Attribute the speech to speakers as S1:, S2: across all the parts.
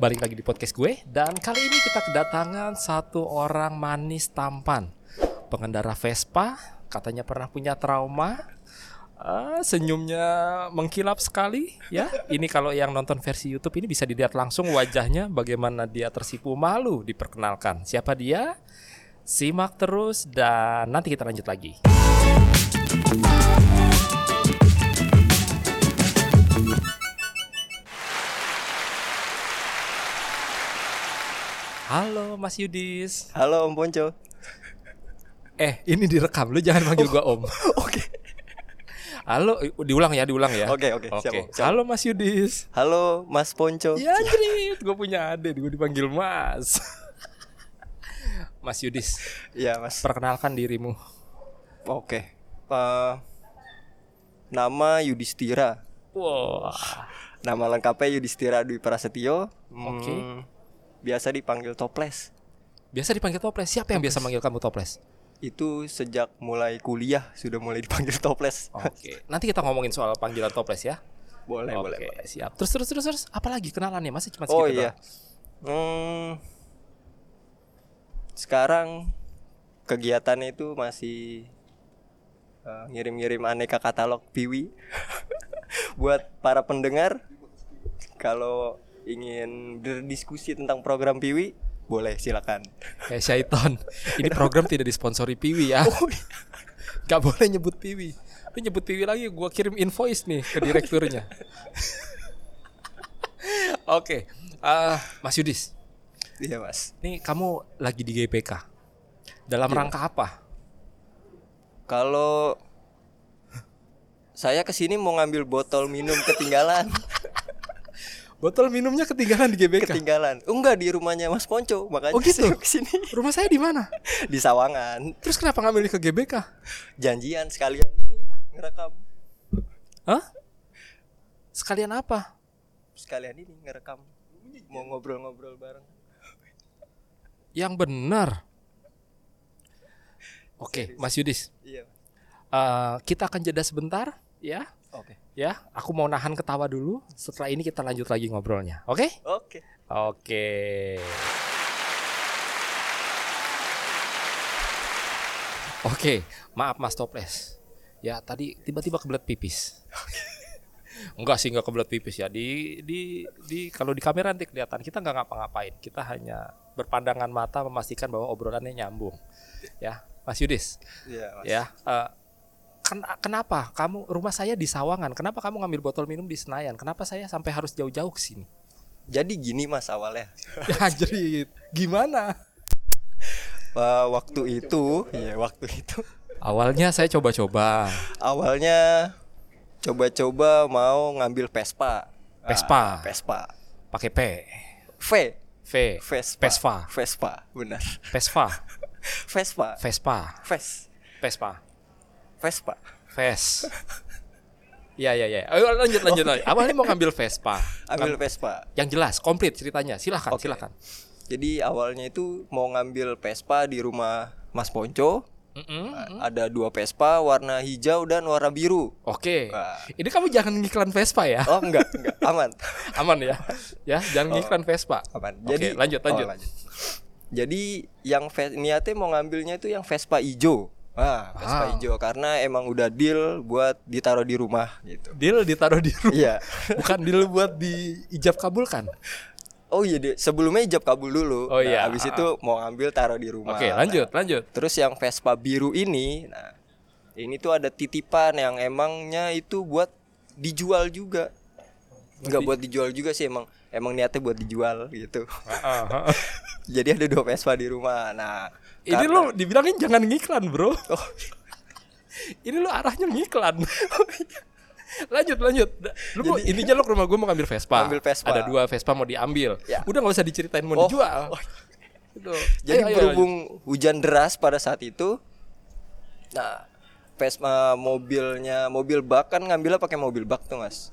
S1: Balik lagi di podcast gue dan kali ini kita kedatangan satu orang manis tampan. Pengendara Vespa, katanya pernah punya trauma. Ah, senyumnya mengkilap sekali ya. Ini kalau yang nonton versi YouTube ini bisa dilihat langsung wajahnya bagaimana dia tersipu malu diperkenalkan. Siapa dia? Simak terus dan nanti kita lanjut lagi. Halo Mas Yudis.
S2: Halo Om Ponco.
S1: Eh, ini direkam. Lu jangan panggil gua Om.
S2: Oke.
S1: Halo, diulang ya, diulang ya.
S2: Oke, oke, siap, Om, siap.
S1: Halo Mas Yudis.
S2: Halo Mas Ponco.
S1: Ya, jerit. Gue punya adik, gue dipanggil Mas. Mas Yudis,
S2: Iya Mas.
S1: perkenalkan dirimu.
S2: Oke. Eh, nama Yudhistira.
S1: Wah.
S2: Nama lengkapnya Yudhistira Dwi Prasetyo. Hmm,
S1: Oke.
S2: Biasa dipanggil Toples.
S1: Biasa dipanggil toples. Siapa yang biasa manggil kamu toples?
S2: Itu sejak mulai kuliah sudah mulai dipanggil Toples.
S1: Oke. Nanti kita ngomongin soal panggilan toples ya.
S2: boleh,
S1: Oke,
S2: boleh, boleh.
S1: siap. Terus terus terus terus apalagi kenalannya? Masih cuma
S2: Oh
S1: segitu
S2: iya. Hmm, sekarang kegiatannya itu masih eh, ngirim-ngirim aneka katalog Piwi buat para pendengar. Kalau ingin berdiskusi tentang program Piwi, boleh silakan.
S1: Eh Syaiton. Ini program tidak disponsori Piwi ya. Gak boleh nyebut Piwi. Lu nyebut Piwi lagi gua kirim invoice nih ke direkturnya. Oke. eh, Mas Yudis.
S2: Iya mas.
S1: Nih kamu lagi di GPK. Dalam rangka apa?
S2: Kalau saya ke sini mau ngambil botol minum ketinggalan,
S1: Botol minumnya ketinggalan di GBK.
S2: ketinggalan. Enggak di rumahnya Mas Ponco, makanya
S1: Oh, gitu?
S2: saya ke sini
S1: Rumah saya di mana?
S2: di Sawangan.
S1: Terus kenapa ngambil ke GBK?
S2: janjian sekalian ini ngerekam
S1: Hah? Sekalian apa?
S2: sekalian ini ngerekam mau ngobrol-ngobrol bareng
S1: Yang benar. Oke, Mas Yudis.
S2: iya
S1: eh, kita akan jeda sebentar, ya.
S2: Oke
S1: Ya, aku mau nahan ketawa dulu. Setelah ini kita lanjut lagi ngobrolnya. Oke?
S2: oke
S1: Oke. Oke, maaf Mas Toples. Ya, tadi tiba-tiba kebelet pipis. enggak sih, enggak kebelet pipis ya. Di di di kalau di kamera nanti kelihatan kita nggak ngapa-ngapain. Kita hanya berpandangan mata memastikan bahwa obrolannya nyambung. Ya, Mas Yudis.
S2: iya mas
S1: Ya, eh, ken- kenapa kamu rumah saya di Sawangan? Kenapa kamu ngambil botol minum di Senayan? Kenapa saya sampai harus jauh-jauh ke sini?
S2: jadi gini mas awalnya
S1: Ya jerit. Gimana?
S2: Wah, waktu itu iya waktu itu
S1: Awalnya saya coba-coba.
S2: awalnya coba-coba mau ngambil Vespa
S1: Vespa.
S2: Ah, Vespa
S1: Pakai P.
S2: V
S1: V.
S2: Vespa
S1: Vespa.
S2: Vespa benar
S1: Vespa.
S2: Vespa
S1: Vespa.
S2: Ves
S1: Vespa.
S2: Vespa
S1: Ves. Iya iya iya. Ayo lanjut lanjut. lanjut. Awalnya mau ngambil Vespa.
S2: ambil Vespa
S1: Yang jelas, komplit ceritanya. Silahkan,
S2: Oke.
S1: silahkan.
S2: jadi awalnya itu mau ngambil Vespa di rumah Mas Ponco
S1: Mm-mm.
S2: ada dua Vespa warna hijau dan warna biru
S1: Oke.
S2: Wah.
S1: Ini kamu jangan ngiklan Vespa ya.
S2: Oh enggak, enggak, aman.
S1: Aman ya. Ya, jangan ngiklan Vespa.
S2: Aman. Jadi
S1: lanjut lanjut.
S2: oh, Jadi yang niatnya mau ngambilnya itu yang Vespa hijau. Wah, Vespa
S1: Ah.
S2: hijau karena emang udah deal buat ditaruh di rumah gitu.
S1: Deal ditaruh di rumah.
S2: Iya.
S1: Bukan deal buat diijab kabulkan.
S2: Oh iya, deh. sebelumnya ijab kabul dulu.
S1: Oh iya.
S2: Nah, habis itu mau ngambil taruh di rumah.
S1: Oke, lanjut, lanjut.
S2: Terus yang Vespa biru ini, nah ini tuh ada titipan yang emangnya itu buat dijual juga. Enggak buat dijual juga sih emang emang niatnya buat dijual gitu. Jadi ada dua Vespa di rumah. Nah,
S1: Ini
S2: karena-
S1: lo dibilangin jangan ngiklan, Bro.
S2: Oh,
S1: Ini lo arahnya ngiklan. lanjut, lanjut. Lu mau, intinya lo ke rumah gue mau ngambil Vespa.
S2: Ngambil Vespa.
S1: Ada dua Vespa mau diambil.
S2: Ya.
S1: Udah nggak usah diceritain mau
S2: Oh.
S1: dijual.
S2: Oh.
S1: Gitu.
S2: Jadi
S1: Ayo, ayo,
S2: berhubung hujan deras pada saat itu, nah Vespa mobilnya mobil bak kan ngambilnya pakai mobil bak tuh mas,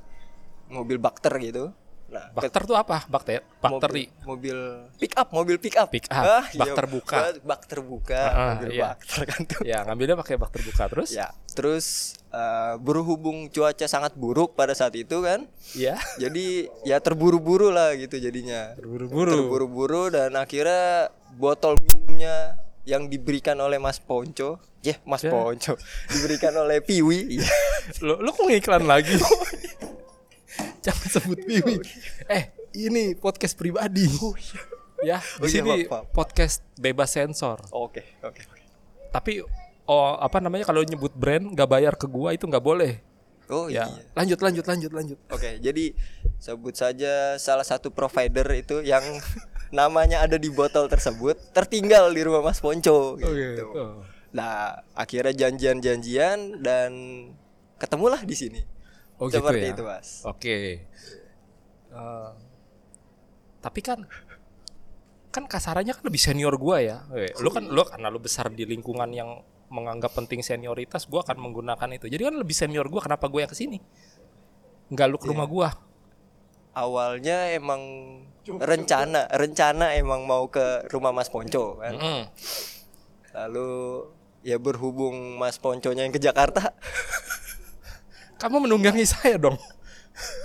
S2: mobil bakter gitu. Nah,
S1: Bakter tuh apa? Bakter, bakteri.
S2: mobil, mobil pick up, mobil pick up.
S1: Pick up, bak
S2: iya,
S1: terbuka.
S2: buat Bak terbuka,
S1: Ah,
S2: mobil
S1: iya.
S2: bak ter kan tuh.
S1: Ya, ngambilnya pakai bak terbuka terus?
S2: Ya, terus eh, berhubung cuaca sangat buruk pada saat itu kan,
S1: Iya.
S2: jadi ya terburu-buru lah gitu jadinya.
S1: Terburu-buru.
S2: Terburu-buru dan akhirnya botol minumnya yang diberikan oleh Mas Ponco, ya Mas
S1: Ya.
S2: Ponco, diberikan oleh Piwi.
S1: Lo lo kok ngiklan lagi? Jangan sebut Piwi. Eh, ini podcast pribadi. Ya, di
S2: Oh iya,
S1: sini podcast bebas sensor.
S2: Oke, oke. oke.
S1: Tapi oh apa namanya kalau nyebut brand nggak bayar ke gua itu nggak boleh.
S2: Oh
S1: Ya,
S2: iya.
S1: lanjut lanjut lanjut lanjut.
S2: Oke, jadi sebut saja salah satu provider itu yang namanya ada di botol tersebut tertinggal di rumah Mas Ponco gitu.
S1: Oh.
S2: Nah, akhirnya janjian-janjian dan ketemulah di sini.
S1: Oh gitu
S2: Seperti
S1: ya.
S2: itu, Mas.
S1: Oke. Eh, tapi kan kan kasarannya kan lebih senior gua ya. Eh, Lu kan lu karena lu besar di lingkungan yang menganggap penting senioritas, gua akan menggunakan itu. Jadi kan lebih senior gua, kenapa gua yang ke sini? Enggak lu ke rumah gua.
S2: Awalnya emang rencana, rencana emang mau ke rumah Mas Ponco kan.
S1: Mm-mm.
S2: Lalu ya berhubung Mas Ponconya yang ke Jakarta,
S1: Kamu menunggangi saya dong.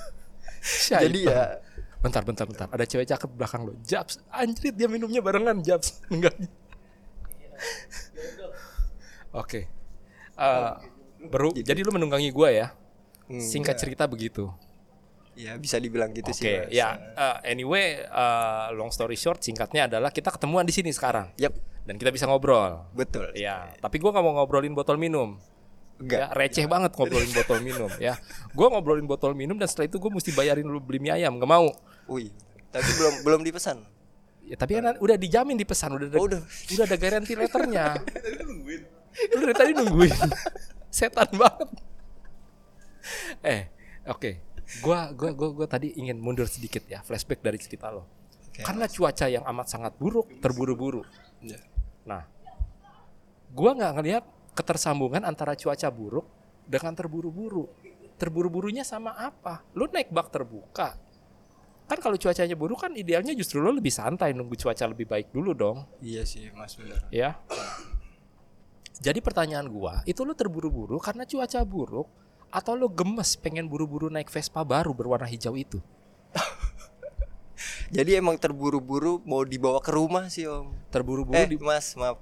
S2: Jadi ya
S1: bentar bentar bentar. Ada cewek cakep belakang lo. Jabs, anjrit dia minumnya barengan Jabs. Enggak. Oke. Eh, baru jadi lu menunggangi gua ya. Singkat cerita begitu.
S2: ya bisa dibilang gitu
S1: Oke,
S2: sih. Mas.
S1: ya eh, anyway eh, long story short singkatnya adalah kita ketemuan di sini sekarang
S2: Yap,
S1: dan kita bisa ngobrol.
S2: betul.
S1: Ya, tapi gua nggak mau ngobrolin botol minum.
S2: Enggak.
S1: Ya, receh banget ngobrolin botol minum ya. Gua ngobrolin botol minum dan setelah itu gue mesti bayarin lu beli mie ayam, nggak mau.
S2: Wih, tapi belum belum dipesan.
S1: Ya, tapi kan udah dijamin di pesan udah ada,
S2: Oh, udah.
S1: udah ada garansi letternya. Lu dari tadi nungguin. Setan banget. Eh, oke. Gua gua gua gua tadi ingin mundur sedikit ya, flashback dari cerita lo.
S2: Oke.
S1: Karena cuaca yang amat sangat buruk, terburu-buru.
S2: Ya.
S1: Nah, gua nggak ngelihat ketersambungan antara cuaca buruk dengan terburu-buru. Terburu-burunya sama apa? Lu naik bak terbuka. Kan kalau cuacanya buruk kan idealnya justru lo lebih santai nunggu cuaca lebih baik dulu dong,
S2: Iya sih, Mas benar.
S1: ya. Jadi pertanyaan gua, itu lo terburu-buru karena cuaca buruk atau lo gemes pengen buru-buru naik Vespa baru berwarna hijau itu?
S2: Jadi emang terburu-buru mau dibawa ke rumah sih, Om.
S1: Terburu-buru
S2: Eh,
S1: di,
S2: Mas, maaf.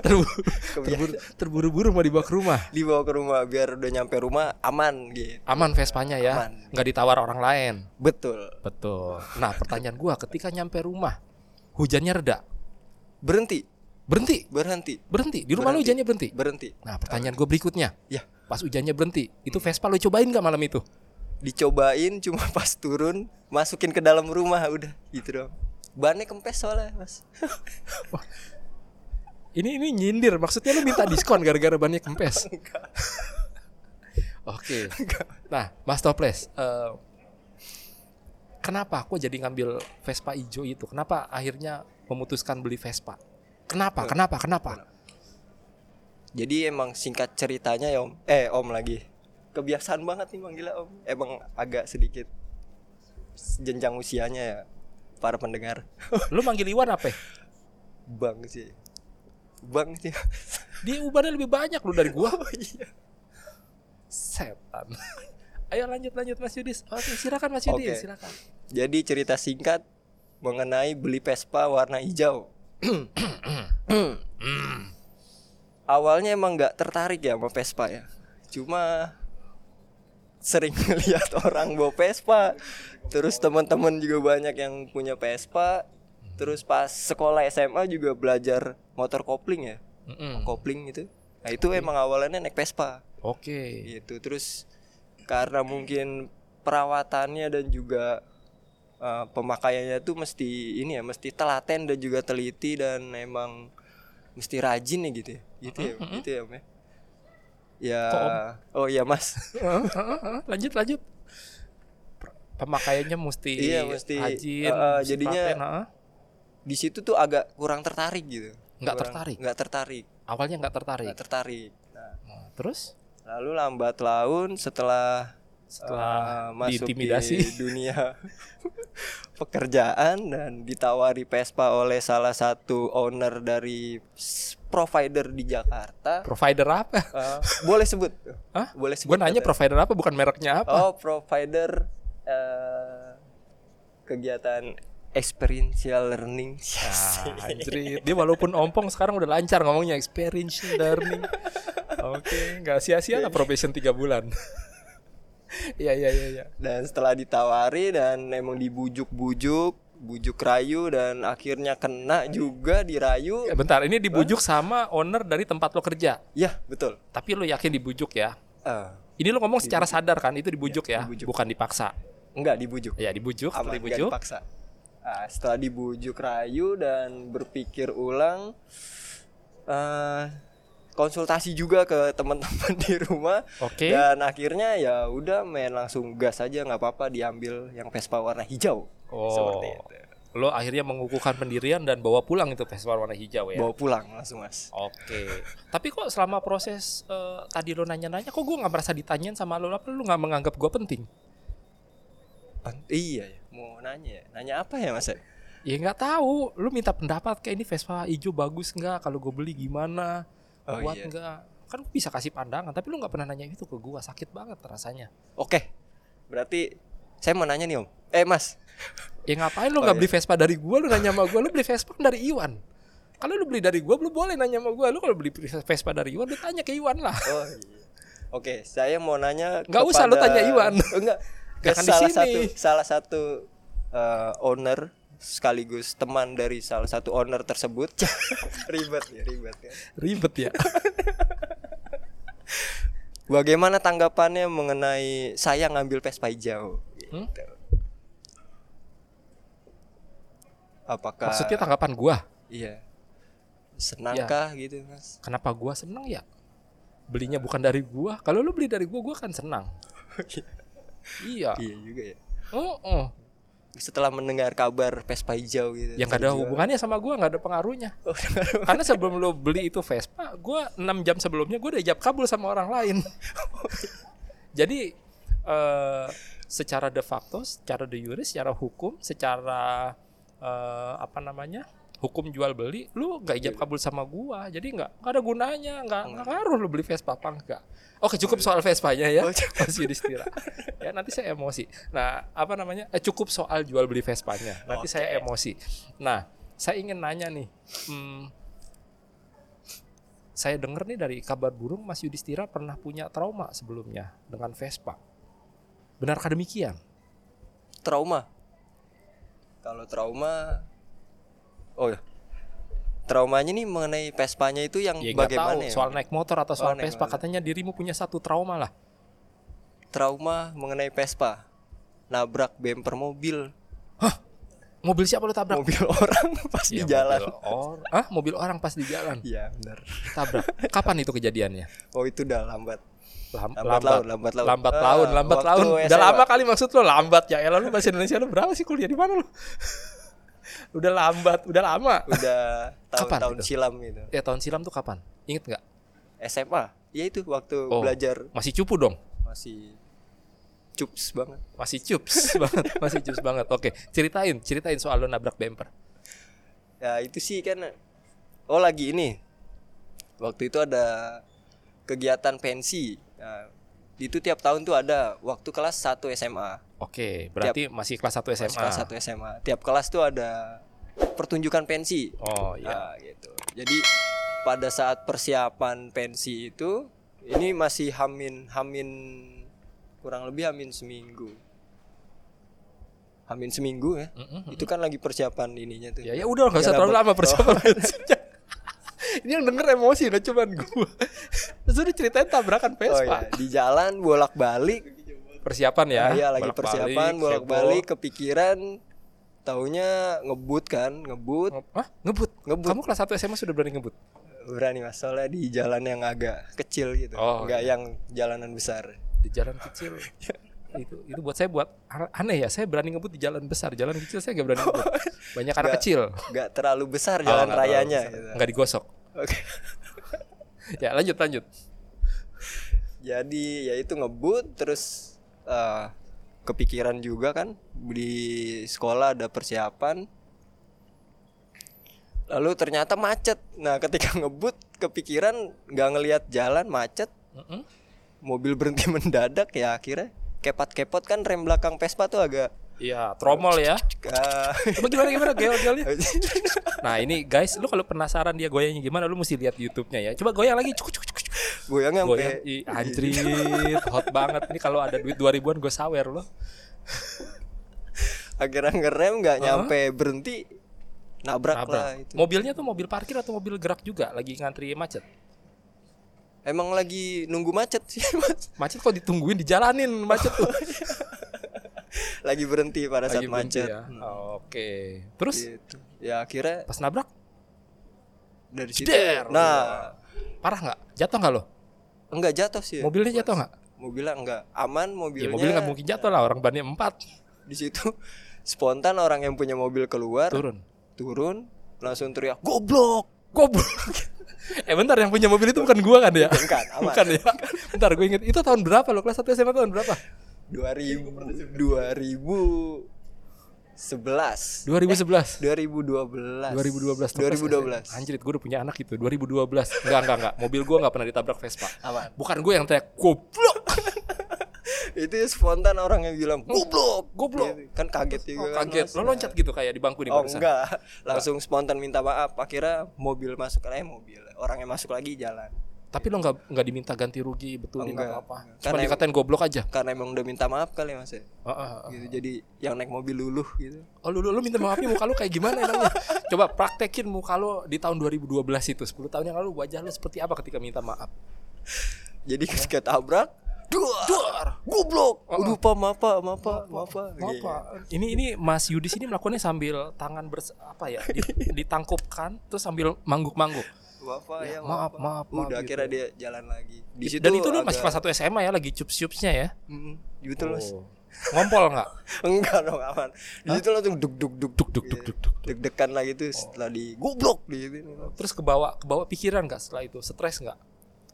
S1: Terburu- terburu- terburu-buru mau dibawa ke rumah.
S2: Dibawa ke rumah biar udah nyampe rumah aman gitu.
S1: Aman Vespanya ya,
S2: Aman.
S1: nggak ditawar orang lain.
S2: Betul.
S1: Betul. Nah, pertanyaan gua ketika nyampe rumah, hujannya reda.
S2: Berhenti,
S1: Berhenti,
S2: berhenti,
S1: berhenti. Di rumah lu
S2: Berhenti.
S1: hujannya berhenti.
S2: berhenti.
S1: Nah, pertanyaan gue berikutnya.
S2: Ya,
S1: Pas hujannya berhenti, itu Vespa lu cobain nggak malam itu?
S2: dicobain cuma pas turun masukin ke dalam rumah udah gitu dong. Bannya kempes soalnya, Mas.
S1: Ini ini nyindir, maksudnya lu minta diskon gara-gara bannya kempes. Oke. Nah, Mas Toples, eh, kenapa aku jadi ngambil Vespa hijau itu? Kenapa akhirnya memutuskan beli Vespa? Kenapa? Kenapa? Kenapa?
S2: Jadi emang singkat ceritanya ya Om. Eh Om lagi. Kebiasaan banget nih manggilnya Om. Emang agak sedikit jenjang usianya ya para pendengar.
S1: Lu manggil Iwan apa?
S2: Bang sih. Bang.
S1: Dia ubannya lebih banyak lu dari gua.
S2: Oh iya.
S1: Setan. Ayo lanjut lanjut Mas Yudis. Oke, silakan Mas. Yudis, silakan.
S2: Jadi cerita singkat mengenai beli Vespa warna hijau. Awalnya emang nggak tertarik ya sama Vespa ya. Cuma sering lihat orang bawa Vespa. Terus teman-teman juga banyak yang punya Vespa. Terus pas sekolah SMA juga belajar motor kopling ya,
S1: Mm-mm.
S2: kopling gitu. Nah itu emang awalnya naik Vespa.
S1: Oke.
S2: gitu. Terus karena mungkin perawatannya dan juga uh, pemakaiannya tuh mesti ini ya mesti telaten dan juga teliti dan emang mesti rajin ya gitu ya. Gitu ya gitu ya Om ya. Ya oh iya mas.
S1: Lanjut lanjut. Pemakaiannya mesti
S2: Iya, mesti,
S1: rajin,
S2: uh, uh,
S1: mesti
S2: jadinya-
S1: telaten, uh-uh.
S2: Di situ tuh agak kurang tertarik gitu
S1: Nggak
S2: Kurang-
S1: tertarik?
S2: nggak tertarik
S1: awalnya nggak tertarik.
S2: nggak tertarik nah
S1: Nah, terus?
S2: lalu lambat laun setelah
S1: setelah
S2: eh, masuk
S1: diintimidasi.
S2: di dunia pekerjaan dan ditawari Vespa oleh salah satu owner dari provider di Jakarta.
S1: Provider apa?
S2: Eh, boleh sebut?
S1: Hah?
S2: Boleh sebut?
S1: Gue nanya provider apa bukan mereknya apa?
S2: Oh, provider eh, kegiatan experiential learning.
S1: Ah, anjrit. Dia walaupun ompong sekarang udah lancar ngomongnya experience learning. Oke, nggak sia-sia lah probation 3 bulan. Iya iya iya iya.
S2: Dan setelah ditawari dan emang dibujuk-bujuk, bujuk rayu dan akhirnya kena juga dirayu.
S1: Ya, bentar, ini dibujuk sama owner dari tempat lo kerja.
S2: Ya, betul.
S1: Tapi lo yakin dibujuk ya?
S2: Eh,
S1: Ini lo ngomong secara sadar kan? Itu dibujuk ya,
S2: dibujuk.
S1: bukan dipaksa.
S2: enggak dibujuk.
S1: Ya dibujuk,
S2: Aman, enggak
S1: dibujuk.
S2: dipaksa. Nah, setelah dibujuk rayu dan berpikir ulang eh konsultasi juga ke teman-teman di rumah
S1: Oke.
S2: dan akhirnya ya udah main langsung gas aja nggak apa-apa diambil yang Vespa warna hijau
S1: Oh.
S2: seperti itu
S1: Lo akhirnya mengukuhkan pendirian dan bawa pulang itu Vespa warna hijau ya.
S2: bawa pulang langsung mas
S1: Oke. Tapi kok selama proses eh, tadi lo nanya-nanya, kok gue nggak merasa ditanyain sama lo? Apa lo nggak menganggap gue penting?
S2: Pen- iya ya mau nanya ya. nanya apa ya mas
S1: Ya nggak tahu. Lu minta pendapat kayak ini Vespa hijau bagus nggak? Kalau gue beli gimana?
S2: Oh,
S1: Kuat
S2: iya.
S1: nggak? Kan gua bisa kasih pandangan. Tapi lu nggak pernah nanya itu ke gue. Sakit banget rasanya.
S2: oke berarti saya mau nanya nih om eh mas
S1: Ya ngapain lu
S2: Oh,
S1: nggak
S2: iya.
S1: beli Vespa dari gue? Lu nanya sama gue. Lu beli Vespa kan dari Iwan. Kalau lu beli dari gue, lu boleh nanya sama gue. Lu kalau beli Vespa dari Iwan, lu tanya ke Iwan lah.
S2: oh iya oke saya mau nanya
S1: Nggak usah, lu
S2: kepada-
S1: tanya Iwan.
S2: Oh, enggak ke
S1: Jangan di
S2: salah satu salah satu eh, owner sekaligus teman dari salah satu owner tersebut ribet ya ribet ya
S1: Ribet ya.
S2: bagaimana tanggapannya mengenai saya ngambil Vespa hijau
S1: Hmm?
S2: Gitu. apakah
S1: Maksudnya tanggapan gue.
S2: iya senangkah gitu mas
S1: Kenapa gua seneng ya? Belinya bukan dari gua. Kalau lu beli dari gua, gua kan senang. iya.
S2: iya juga ya
S1: Oh, oh.
S2: Setelah mendengar kabar Vespa hijau gitu
S1: Yang gak ada hubungannya sama gua, nggak ada pengaruhnya.
S2: Oh,
S1: Karena sebelum lu beli itu Vespa, gua 6 jam sebelumnya gua udah ijab kabul sama orang lain. Jadi eh secara de facto, secara de jure, secara hukum, secara eh, apa namanya? Hukum jual beli lu nggak ijab kabul sama gua. Jadi nggak nggak ada gunanya nggak nggak ngaruh lu beli Vespa apa enggak oke cukup soal Vespanya ya.
S2: Oh,
S1: Mas Yudhistira ya nanti saya emosi. Nah apa namanya? Eh, cukup soal jual beli Vespanya. Nanti saya emosi. Nah saya ingin nanya nih hmm, saya dengar nih dari kabar burung Mas Yudhistira pernah punya trauma sebelumnya dengan Vespa. Benarkah demikian?
S2: Trauma. Kalau trauma oh ya traumanya nih mengenai Vespanya itu yang
S1: ya nggak tahu
S2: bagaimana ya?
S1: soal naik motor atau soal
S2: Oh,
S1: Vespa. katanya dirimu punya satu trauma lah.
S2: Trauma mengenai Vespa. Nabrak bumper mobil.
S1: Mobil siapa lu tabrak?
S2: Mobil orang pas di
S1: Ya,
S2: jalan.
S1: mobil or ah mobil orang pas di jalan?
S2: Iya benar
S1: tabrak. Kapan itu kejadiannya?
S2: Oh itu udah lambat.
S1: Lam-
S2: Lambat laun, lambat laun.
S1: lambat
S2: Ah,
S1: laun lambat
S2: waktu
S1: laun. Udah lama kali maksud lo lambat. Ya elah lu bahasa Indonesia lu berapa sih kuliah? Di mana lu udah lambat udah lama.
S2: Udah tahun-tahun
S1: itu?
S2: silam gitu.
S1: Ya tahun silam tuh kapan? Inget nggak?
S2: SMA ya itu waktu
S1: Oh.
S2: belajar.
S1: masih cupu dong?
S2: Masih cups banget.
S1: Masih cups banget masih cups banget. Oke ceritain ceritain soal lo nabrak bumper
S2: ya itu sih kan oh lagi ini. Waktu itu ada kegiatan pensi. Nah, itu tiap tahun tuh ada waktu kelas 1 SMA
S1: oke berarti masih kelas 1 SMA
S2: Masih kelas 1 SMA tiap kelas tuh ada pertunjukan pensi.
S1: Oh iya.
S2: Nah, gitu. Jadi pada saat persiapan pensi itu ini masih hamin hamin kurang lebih hamin seminggu. Hamin seminggu ya?
S1: Mm-mm.
S2: itu kan lagi persiapan ininya tuh.
S1: Ya ya udah nggak usah terlalu lama persiapan pensinya. ini yang denger emosi nggak cuman gua terus udah ceritain tabrakan
S2: Oh
S1: Vespa
S2: iya, di jalan bolak-balik.
S1: persiapan ya
S2: Iya, lagi
S1: bolak-balik,
S2: persiapan
S1: heboh.
S2: bolak-balik kepikiran taunya ngebut kan, ngebut.
S1: Nge- Hah? ngebut
S2: Ngebut.
S1: kamu kelas 1 SMA sudah berani ngebut
S2: Berani Mas, soalnya di jalan yang agak kecil gitu.
S1: Oh,
S2: Enggak
S1: iya.
S2: yang jalanan besar.
S1: di jalan kecil itu itu buat saya buat aneh ya saya berani ngebut di jalan besar jalan kecil saya nggak berani ngebut banyak anak
S2: Nggak-
S1: kecil
S2: Enggak terlalu besar
S1: Oh,
S2: jalan
S1: nggak terlalu
S2: rayanya
S1: besar.
S2: gitu.
S1: nggak digosok
S2: Oke.
S1: ya lanjut lanjut
S2: Jadi ya itu ngebut terus eh, kepikiran juga kan di sekolah ada persiapan lalu ternyata macet nah ketika ngebut kepikiran nggak ngelihat jalan macet
S1: Mm-mm.
S2: mobil berhenti mendadak ya akhirnya kepot-kepot kan rem belakang Vespa tuh agak
S1: Iya, tromol ya. Coba gimana gimana gel-gelnya? Nah ini guys, lu kalau penasaran dia goyangnya gimana, lu mesti lihat YouTube-nya ya. Coba goyang lagi, cuk cuk cuk. Goyang,
S2: sampai
S1: i, anjrit, hot banget. Ini kalau ada duit 2000-an gue sawer loh.
S2: akhirnya ngerem nggak nyampe berhenti nabrak, lah
S1: Nabrak.
S2: itu
S1: Mobilnya tuh mobil parkir atau mobil gerak juga lagi ngantri macet.
S2: emang lagi nunggu macet sih mas
S1: Macet kok ditungguin dijalanin macet tuh.
S2: Lagi berhenti pada saat
S1: Lagi berhenti
S2: macet
S1: ya. Oke. Terus
S2: gitu. ya akhirnya
S1: pas nabrak
S2: dari situ
S1: Der.
S2: nah
S1: parah nggak? Jatuh nggak lo?
S2: enggak jatuh sih ya.
S1: Mobilnya jatuh nggak?
S2: mobilnya enggak aman
S1: Ya,
S2: mobilnya
S1: mobilnya nggak mungkin jatuh lah orang bannya empat
S2: di situ spontan orang yang punya mobil keluar
S1: turun.
S2: turun langsung teriak goblok
S1: Goblok. eh bentar yang punya mobil itu bukan gua kan ya?
S2: Bukan, aman.
S1: Bukan ya. Bentar gue inget itu tahun berapa lo kelas 1 SMA tahun berapa?
S2: 2000 2011
S1: 2011.
S2: 2012
S1: 2012
S2: 2012
S1: Anjir gue udah punya anak itu 2012 Enggak enggak enggak. Mobil gue enggak pernah ditabrak Vespa.
S2: Aman.
S1: Bukan gue yang teriak Goblok!
S2: Itu spontan orang yang bilang goblok!
S1: Goblok.
S2: Gitu. kan kaget juga
S1: oh,
S2: kan,
S1: Kaget. Lo loncat gitu kayak di bangku nih
S2: oh
S1: barusan?
S2: enggak. Langsung spontan minta maaf. Akhirnya mobil masuk eh mobil. Orang yang masuk lagi jalan
S1: Tapi lo enggak, enggak diminta ganti rugi Betulin
S2: Enggak.
S1: apa-apa. Cuma
S2: Karena-
S1: dikatain goblok aja.
S2: karena emang udah minta maaf kali mas ya?
S1: Ah, ah, ah.
S2: gitu jadi yang naik mobil luluh gitu.
S1: Oh lu, lu, lu minta maafnya muka lu kayak gimana emangnya? Coba praktekin muka lu di tahun 2012 itu 10 tahun yang lalu wajah lu seperti apa ketika minta maaf?
S2: Jadi ketika tabrak duar, goblok. Udah pak maaf pak maaf maaf pak.
S1: Maaf
S2: Gitu.
S1: Pak, ini ini Mas Yudis ini melakukannya sambil tangan bers apa ya di- ditangkupkan terus sambil mangguk-mangguk.
S2: Maaf pak ya,
S1: maaf, maaf, maaf,
S2: udah
S1: gitu.
S2: akhirnya dia jalan lagi di situ
S1: Dan itu lu masih
S2: agak-
S1: kelas 1 SMA ya lagi cups-cupsnya ya.
S2: Mm, gitu mas
S1: Oh. Ngompol nggak?
S2: enggak dong aman di situ langsung duk duk duk
S1: Duk duk duk duk duk.
S2: deg degan lagi tuh setelah di goblok di gitu
S1: Terus kebawa kebawa pikiran nggak setelah itu? Stres nggak?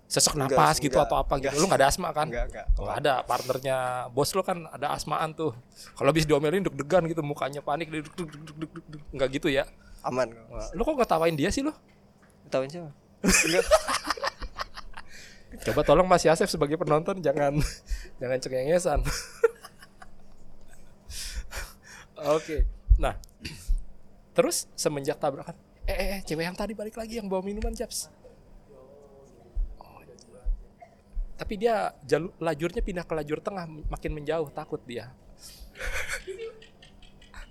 S1: Sesek
S2: Enggak,
S1: napas gitu
S2: enggak,
S1: atau apa
S2: enggak.
S1: gitu. Lu nggak ada asma kan?
S2: enggak enggak
S1: Oh, ada partnernya bos lo kan ada asmaan tuh. Kalau habis diomelin deg-degan gitu mukanya panik deg deg deg deg. Enggak gitu ya.
S2: aman kok
S1: Lo kok ngetawain dia sih lo?
S2: Tahuin siapa
S1: Coba tolong Mas Yasef sebagai penonton jangan jangan cengengesan. Oke. Nah, terus semenjak tabrakan, eh, eh, eh, cewek yang tadi balik lagi yang bawa minuman Japs. Tapi dia jalur lajurnya pindah ke lajur tengah makin menjauh takut dia.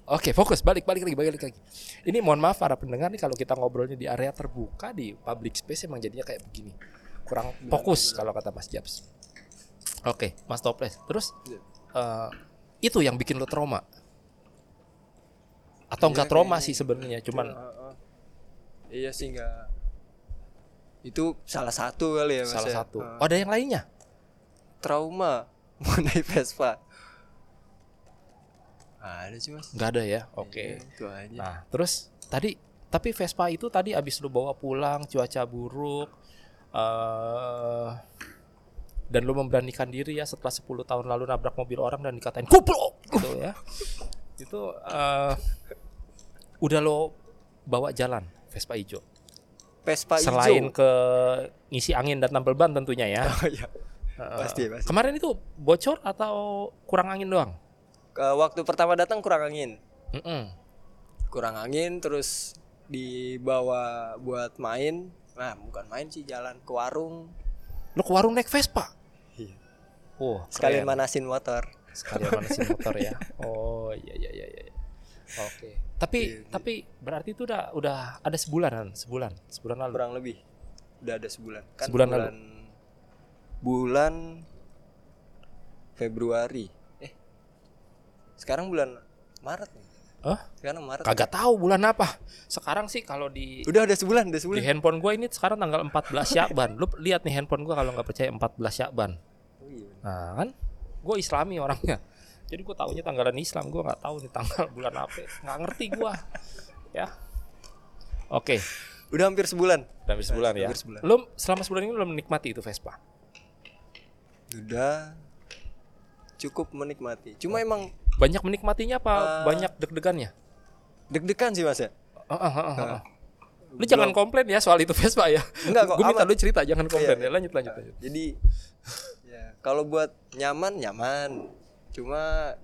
S1: Oke, fokus balik balik lagi balik lagi. Ini mohon maaf para pendengar nih kalau kita ngobrolnya di area terbuka di public space emang jadinya kayak begini. Kurang fokus kalau kata Mas Japs. Oke, Mas Toples. Terus eh, itu yang bikin lo trauma? Atau enggak trauma sih sebenarnya, cuman
S2: iya sih enggak itu salah satu kali ya mas
S1: salah
S2: ya.
S1: satu. Oh, ada yang lainnya?
S2: trauma mengenai Vespa ada sih mas
S1: Enggak ada ya. Oke.
S2: itu aja
S1: Nah, terus tadi tapi Vespa itu tadi abis lu bawa pulang cuaca buruk eh dan lu memberanikan diri ya setelah 10 tahun lalu nabrak mobil orang dan dikatain goblok gitu ya. itu eh udah lo bawa jalan Vespa hijau.
S2: Vespa hijau
S1: Selain ke ngisi angin dan tampil ban tentunya ya.
S2: oh, iya.
S1: Eh,
S2: pasti pasti
S1: Kemarin itu bocor atau kurang angin doang?
S2: Ke waktu pertama datang kurang angin
S1: Mm-mm.
S2: kurang angin terus dibawa buat main nah bukan main sih jalan ke warung
S1: Lo ke warung naik Vespa?
S2: Iya.
S1: Oh,
S2: sekalian
S1: keren.
S2: manasin motor
S1: sekalian manasin motor ya. Oh iya iya iya iya. Oke. Tapi tapi berarti itu udah udah ada sebulanan, sebulan, sebulan lalu.
S2: kurang lebih udah ada sebulan kan
S1: Sebulan
S2: bulan bulan Februari eh sekarang bulan Maret nih
S1: Hah?
S2: sekarang Maret
S1: Kagak tahu bulan apa. Sekarang sih kalau di
S2: udah ada sebulan udah
S1: di
S2: sebulan
S1: handphone gue ini sekarang tanggal 14 Syakban. Lu lihat nih handphone gue kalau nggak percaya 14 Syakban.
S2: Oh, iya.
S1: Nah kan, gue Islami orangnya. Jadi gue taunya tanggalan Islam, gue nggak tahu nih tanggal bulan apa. Nggak ngerti gue. Ya. Oke,
S2: udah hampir sebulan
S1: udah habis sebulan ya.
S2: Hampir sebulan.
S1: Lu selama sebulan ini belum menikmati itu Vespa.
S2: udah cukup menikmati cuma emang
S1: Banyak menikmatinya apa
S2: Eh.
S1: banyak deg-degannya?
S2: deg-degan sih mas ya
S1: Ah, ah, ah, ah, ah. Lu jangan komplain ya soal itu Vespa ya.
S2: Enggak kok,
S1: Gue minta lu cerita jangan komplain
S2: Iya,
S1: ya. Lanjut lanjut lanjut.
S2: jadi ya kalau buat nyaman nyaman cuma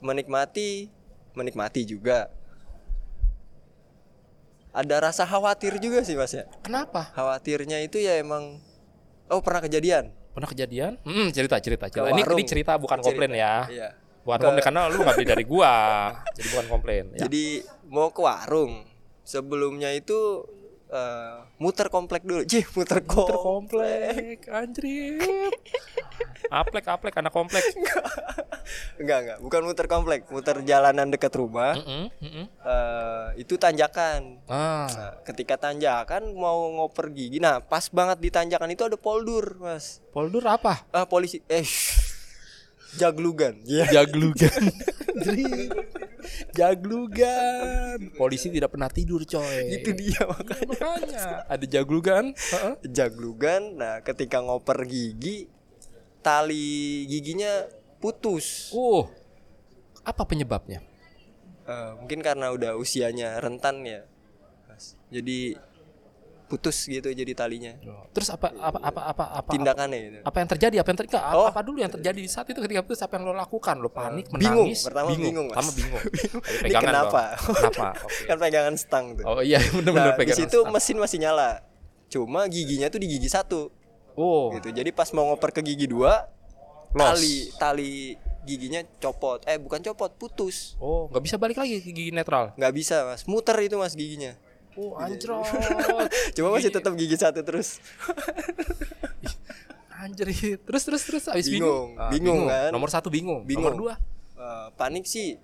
S2: menikmati menikmati juga ada rasa khawatir juga sih mas ya
S1: Kenapa?
S2: khawatirnya itu ya emang oh pernah kejadian
S1: Pernah kejadian? Hmm, cerita cerita cerita. Ini, ini cerita bukan
S2: Cerita.
S1: komplain ya.
S2: iya
S1: Bukan
S2: Ke-
S1: komplain karena lu nggak beli dari gua. jadi bukan komplain ya.
S2: jadi mau ke warung sebelumnya itu eh, muter komplek dulu Cih, muter,
S1: Muter
S2: komplek
S1: komplek, anjrit. Aplek aplek anak komplek.
S2: enggak enggak bukan muter komplek muter jalanan dekat rumah
S1: Mm-mm, mm-mm.
S2: Eh, itu tanjakan
S1: Ah,
S2: Nah, ketika tanjakan mau ngoper gigi, nah pas banget di tanjakan itu ada poldur, mas.
S1: poldur apa?
S2: Ah polisi, eh, jaglugan. Iya.
S1: Jaglugan. Jaglugan. Polisi tidak pernah tidur, coy.
S2: Itu dia
S1: Iya,
S2: makanya.
S1: makanya ada jaglugan. Heeh.
S2: Jaglugan. Nah ketika ngoper gigi, tali giginya putus.
S1: Uh, apa penyebabnya?
S2: Eh, mungkin karena udah usianya rentan ya. Jadi putus gitu jadi talinya.
S1: Terus apa apa apa apa apa
S2: Tindakannya gitu.
S1: apa yang terjadi? Apa yang terjadi? Apa,
S2: Oh.
S1: apa dulu yang terjadi di saat itu ketika putus apa yang lo lakukan? Lo panik,
S2: Bingung.
S1: menangis,
S2: Pertama bingung, Mas.
S1: Pertama bingung. Ayo,
S2: Ini kenapa?
S1: dong. Kenapa? Oke.
S2: kan pegangan stang tuh.
S1: Oh iya benar-benar
S2: Nah, di
S1: pegangan.
S2: situ
S1: stang.
S2: mesin masih nyala. Cuma giginya tuh di gigi satu.
S1: Oh,
S2: gitu. Jadi pas mau ngoper ke gigi dua,
S1: Los.
S2: tali tali giginya copot. Eh bukan copot, putus.
S1: oh nggak bisa balik lagi ke gigi netral.
S2: nggak bisa mas, muter itu mas giginya.
S1: Oh anjrot.
S2: Cuma masih tetap gigi satu terus.
S1: Anjrit. Terus terus terus abis bingung.
S2: Bingung,
S1: Ah,
S2: bingung kan?
S1: Nomor satu bingung.
S2: Bingung.
S1: Nomor dua
S2: Eh, panik sih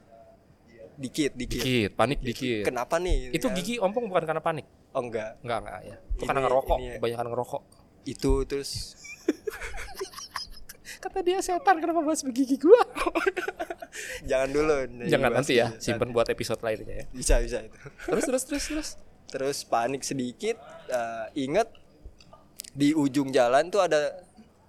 S2: dikit dikit.
S1: dikit, panik dikit.
S2: Kenapa nih?
S1: Itu
S2: kan?
S1: gigi ompong bukan karena panik.
S2: Oh enggak.
S1: Enggak enggak ya. Itu
S2: Ini-
S1: karena ngerokok,
S2: ini ya.
S1: kebanyakan ngerokok.
S2: Itu terus
S1: Kata dia setan kenapa bahas gigi gua?
S2: jangan dulu.
S1: Jangan nanti ya, simpen buat episode lainnya ya.
S2: Bisa bisa itu.
S1: Terus terus terus terus.
S2: Terus panik sedikit. eh, ingat di ujung jalan tuh ada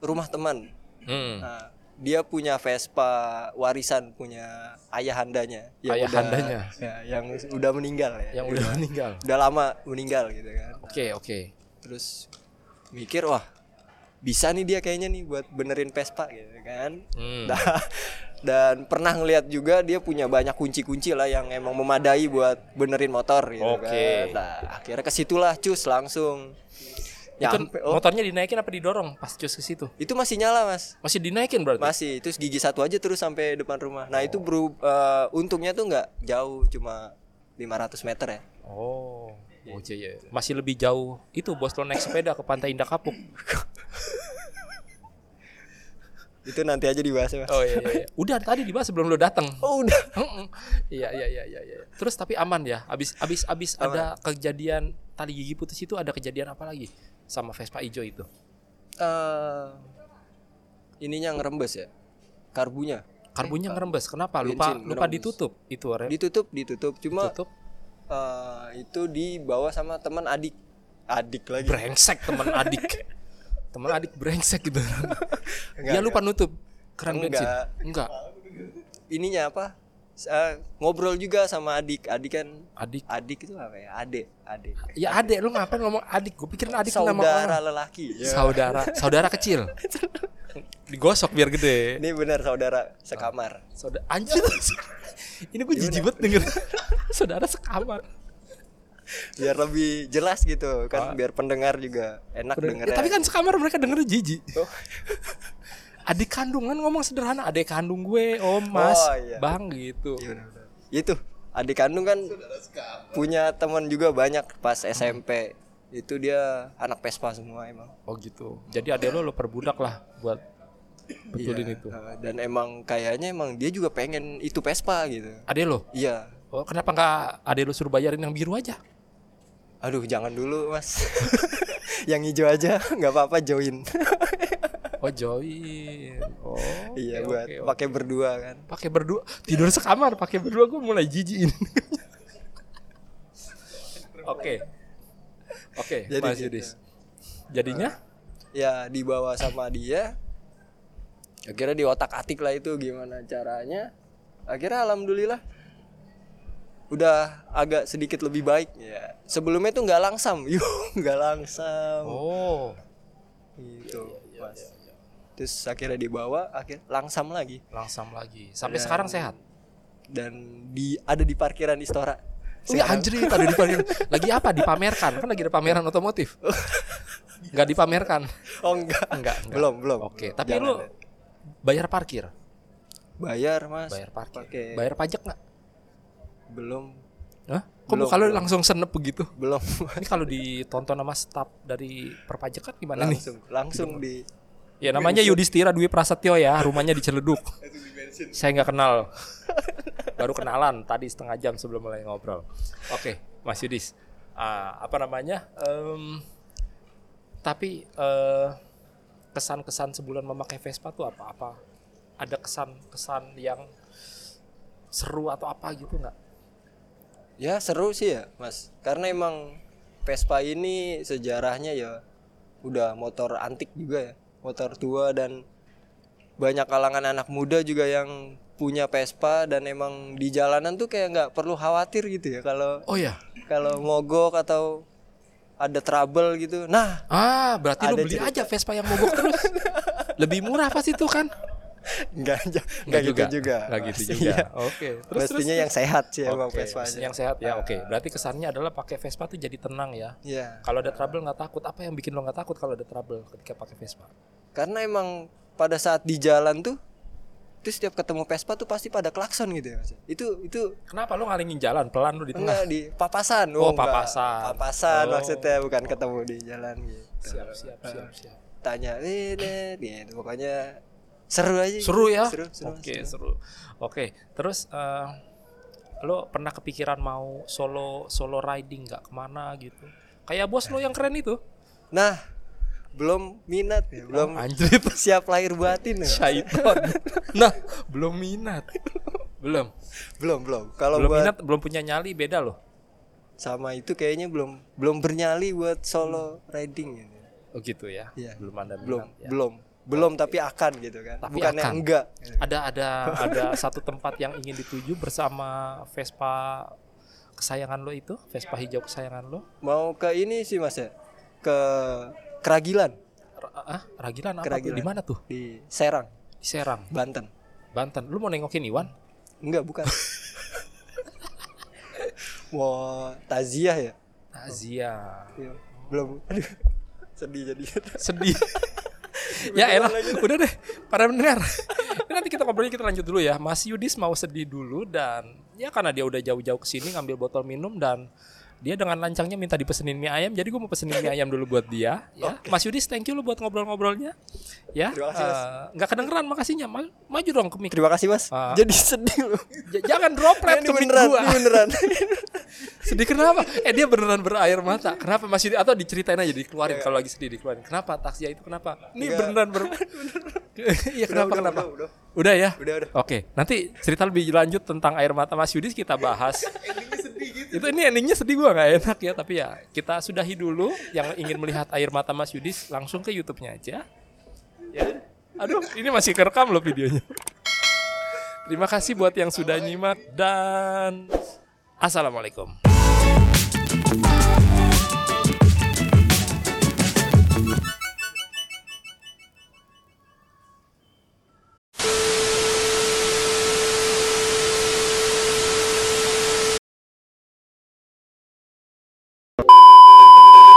S2: rumah teman.
S1: Hmm.
S2: Nah, dia punya Vespa warisan punya ayahandanya yang
S1: Ayahandanya.
S2: udah, ya, yang udah meninggal ya.
S1: Yang udah meninggal.
S2: Udah lama meninggal gitu kan.
S1: Oke, oke.
S2: Terus mikir wah bisa nih dia kayaknya nih buat benerin Vespa gitu kan.
S1: Hmm.
S2: Nah, dan pernah ngeliat juga dia punya banyak kunci-kunci lah yang emang memadai buat benerin motor gitu
S1: Oke.
S2: kan. Nah, akhirnya ke situlah cus langsung.
S1: Itu
S2: Nyampe, oh,
S1: motornya dinaikin apa didorong pas cus ke situ?
S2: itu masih nyala, Mas.
S1: Masih dinaikin berarti?
S2: Masih, terus gigi satu aja terus sampai depan rumah. Nah itu beru, eh, untungnya tuh nggak jauh, cuma 500 meter ya.
S1: Oh. Oh iya, iya. Masih lebih jauh itu bos lo naik sepeda ke pantai Indah Kapuk.
S2: Itu nanti aja dibahas ya mas.
S1: Oh iya, iya, iya. Udah tadi dibahas sebelum lo datang.
S2: Oh udah.
S1: Heeh. Iya iya iya iya iya. Terus tapi aman ya. Abis abis abis ada kejadian tali gigi putus itu ada kejadian apa lagi sama Vespa hijau itu?
S2: Eh, ininya ngerembes ya, karbunya.
S1: Karbunya ngerembes. Kenapa? Lupa
S2: Bensin
S1: lupa
S2: ngerembes.
S1: ditutup itu rem.
S2: Ditutup, ditutup. Cuma
S1: Ditutup.
S2: eh, itu dibawa sama teman adik, adik lagi.
S1: Brengsek teman adik. teman adik brengsek gitu.
S2: Enggak,
S1: Dia lupa nutup keran bensin.
S2: Enggak.
S1: Enggak.
S2: Ininya apa? Eh, ngobrol juga sama adik, adik kan.
S1: Adik.
S2: Adik itu apa ya? Adek, adek.
S1: Ya adek lu ngapain ngomong adik? Gue pikirin adik nama
S2: Saudara
S1: orang.
S2: lelaki. Ya.
S1: Saudara, saudara kecil. Digosok biar gede.
S2: Ini benar saudara sekamar.
S1: Saudara anjir. Ini gue jijik banget denger. Saudara sekamar.
S2: Biar lebih jelas gitu kan biar pendengar juga enak denger
S1: Ya, tapi kan sekamar mereka denger jijik.
S2: Oh.
S1: Adik kandung kan ngomong sederhana, adik kandung gue, om, mas,
S2: Oh, iya.
S1: bang gitu.
S2: itu adik kandung kan punya teman juga banyak pas SMP itu dia anak Vespa semua emang
S1: Oh gitu. Jadi adek lo lo perbudak lah buat betulin
S2: Iya.
S1: itu.
S2: Uh, dan emang kayaknya emang dia juga pengen itu Vespa gitu
S1: Adek lo?
S2: iya
S1: Oh kenapa nggak adek lo suruh bayarin yang biru aja?
S2: Aduh jangan dulu mas. Yang hijau aja nggak apa-apa join.
S1: Oh join. Oh.
S2: iya
S1: oke,
S2: buat
S1: oke.
S2: pakai berdua kan.
S1: Pakai berdua? Tidur sekamar pakai berdua gue mulai jijikin oke. Oke
S2: Jadi
S1: mas
S2: gitu.
S1: Yudis. Jadinya?
S2: Ya dibawa sama dia. Akhirnya di otak atik lah itu gimana caranya. Akhirnya alhamdulillah udah agak sedikit lebih baik ya sebelumnya tuh nggak langsam yuk nggak langsam
S1: Oh,
S2: gitu mas terus akhirnya dibawa akhir langsam lagi
S1: langsam lagi. Sampai
S2: Dan-
S1: sekarang sehat.
S2: dan di ada di parkiran Istora
S1: ya anjrit ada di pameran. Lagi apa? Dipamerkan. Kan lagi ada pameran otomotif. Enggak dipamerkan.
S2: oh enggak
S1: Enggak, enggak.
S2: belum belum
S1: Oke, tapi
S2: Jangan
S1: lu bayar parkir.
S2: bayar mas
S1: Bayar parkir.
S2: Pakai-
S1: Bayar pajak nggak?
S2: Belum
S1: Hah? Kok
S2: Belum,
S1: muka lu
S2: belum.
S1: langsung senep begitu?
S2: belum
S1: Ini kalau ditonton sama staf dari perpajakan gimana nih?
S2: langsung langsung di
S1: Ya namanya Yudhistira Dwi Prasetyo ya, rumahnya di Ciledug. Saya nggak kenal. Baru kenalan tadi setengah jam sebelum mulai ngobrol. Oke, Mas Yudis. Ah, apa namanya? Em, tapi eh, kesan-kesan sebulan memakai Vespa tuh apa-apa? Ada kesan-kesan yang seru atau apa gitu nggak?
S2: Ya seru sih ya mas Karena emang Vespa ini sejarahnya ya Udah motor antik juga ya Motor tua dan Banyak kalangan anak muda juga yang punya Vespa Dan emang di jalanan tuh kayak nggak perlu khawatir gitu ya Kalau
S1: Oh ya.
S2: kalau mogok atau ada trouble gitu Nah
S1: Ah, berarti lu beli
S2: cerita.
S1: aja Vespa yang mogok terus. Lebih murah pasti itu kan?
S2: Nggak aja nggak gitu juga
S1: Nggak gitu juga.
S2: Iya.
S1: Oke. Terus
S2: Mestinya
S1: terus,
S2: yang sehat sih emang
S1: Oke,
S2: Vespa
S1: yang sehat ya. Oke. Berarti kesannya adalah pakai Vespa tuh jadi tenang ya.
S2: Iya
S1: Kalau ada trouble nggak takut. Apa yang bikin lo nggak takut kalau ada trouble ketika pakai Vespa?
S2: Karena emang pada saat di jalan tuh Terus setiap ketemu Vespa tuh pasti pada klakson gitu ya mas Itu itu
S1: Kenapa lo ngalingin jalan pelan lo di tengah?
S2: Enggak di papasan.
S1: Oh,
S2: enggak.
S1: papasan.
S2: Papasan
S1: Oh.
S2: maksudnya bukan ketemu di jalan gitu.
S1: Siap, siap, siap, siap.
S2: Tanya ini gitu. Pokoknya seru aja. gitu.
S1: Seru ya?
S2: Seru, seru.
S1: Oke,
S2: seru.
S1: seru. Oke, terus eh, lo pernah kepikiran mau solo solo riding nggak ke mana gitu? Kayak bos lo yang keren itu.
S2: Nah, belum minat ya, belum
S1: Anjrit.
S2: siap lahir batin ya.
S1: Syaiton. nah, belum minat. Belum.
S2: Belum, belum. Kalau
S1: belum
S2: buat
S1: minat, belum punya nyali beda loh.
S2: sama itu kayaknya belum belum bernyali buat solo riding gitu.
S1: Oh gitu ya.
S2: Iya.
S1: Belum ada minat
S2: Belum,
S1: ya.
S2: belum. Belum tapi akan gitu kan.
S1: Tapi
S2: Bukan yang
S1: akan.
S2: enggak.
S1: Ada ada ada satu tempat yang ingin dituju bersama Vespa kesayangan lo itu, Vespa hijau kesayangan lo.
S2: Mau ke ini sih Mas ya. Ke Keragilan
S1: Ra- Ah, Ragilan apa?
S2: Keragilan.
S1: Di mana tuh?
S2: di Serang,
S1: Di Serang,
S2: Banten.
S1: Banten. Lu mau nengokin Iwan?
S2: Enggak, bukan. Mau taziah ya?
S1: Azia.
S2: Iya. Belum. Aduh. Sedih jadi.
S1: Sedih. Ya elah, udah deh. Para pendengar. Nanti kita ngobrolnya kita lanjut dulu ya. Mas Yudis mau sedih dulu dan ya karena dia udah jauh-jauh ke sini ngambil botol minum dan dia dengan lancangnya minta dipesenin mie ayam. Jadi gue mau pesenin mie ayam dulu buat dia. Ya, Mas Yudis, thank you lu buat ngobrol-ngobrolnya. Ya,
S2: Terima kasih, Mas.
S1: eh, nggak kedengeran makasihnya. Ma- maju dong ke mic.
S2: Terima kasih, Mas.
S1: Ah.
S2: Jadi sedih.
S1: J- jangan droplet ke
S2: beneran,
S1: gua.
S2: ini beneran.
S1: Sedih kenapa? Eh dia beneran berair mata. Kenapa masih atau diceritain aja dikeluarin kalau lagi sedih dikeluarin. Kenapa taksia itu kenapa? Ini
S2: Enggak.
S1: beneran ber Iya kenapa
S2: udah,
S1: kenapa?
S2: udah, udah.
S1: Udah ya?
S2: Udah, udah.
S1: Oke, nanti cerita lebih lanjut tentang air mata Mas Yudis kita bahas. Itu ini endingnya sedih gua nggak enak ya, tapi ya kita sudahi dulu. Yang ingin melihat air mata Mas Yudis langsung ke YouTube-nya aja. Ya. Aduh, ini masih kerekam loh videonya. Terima kasih buat yang sudah nyimak dan assalamualaikum.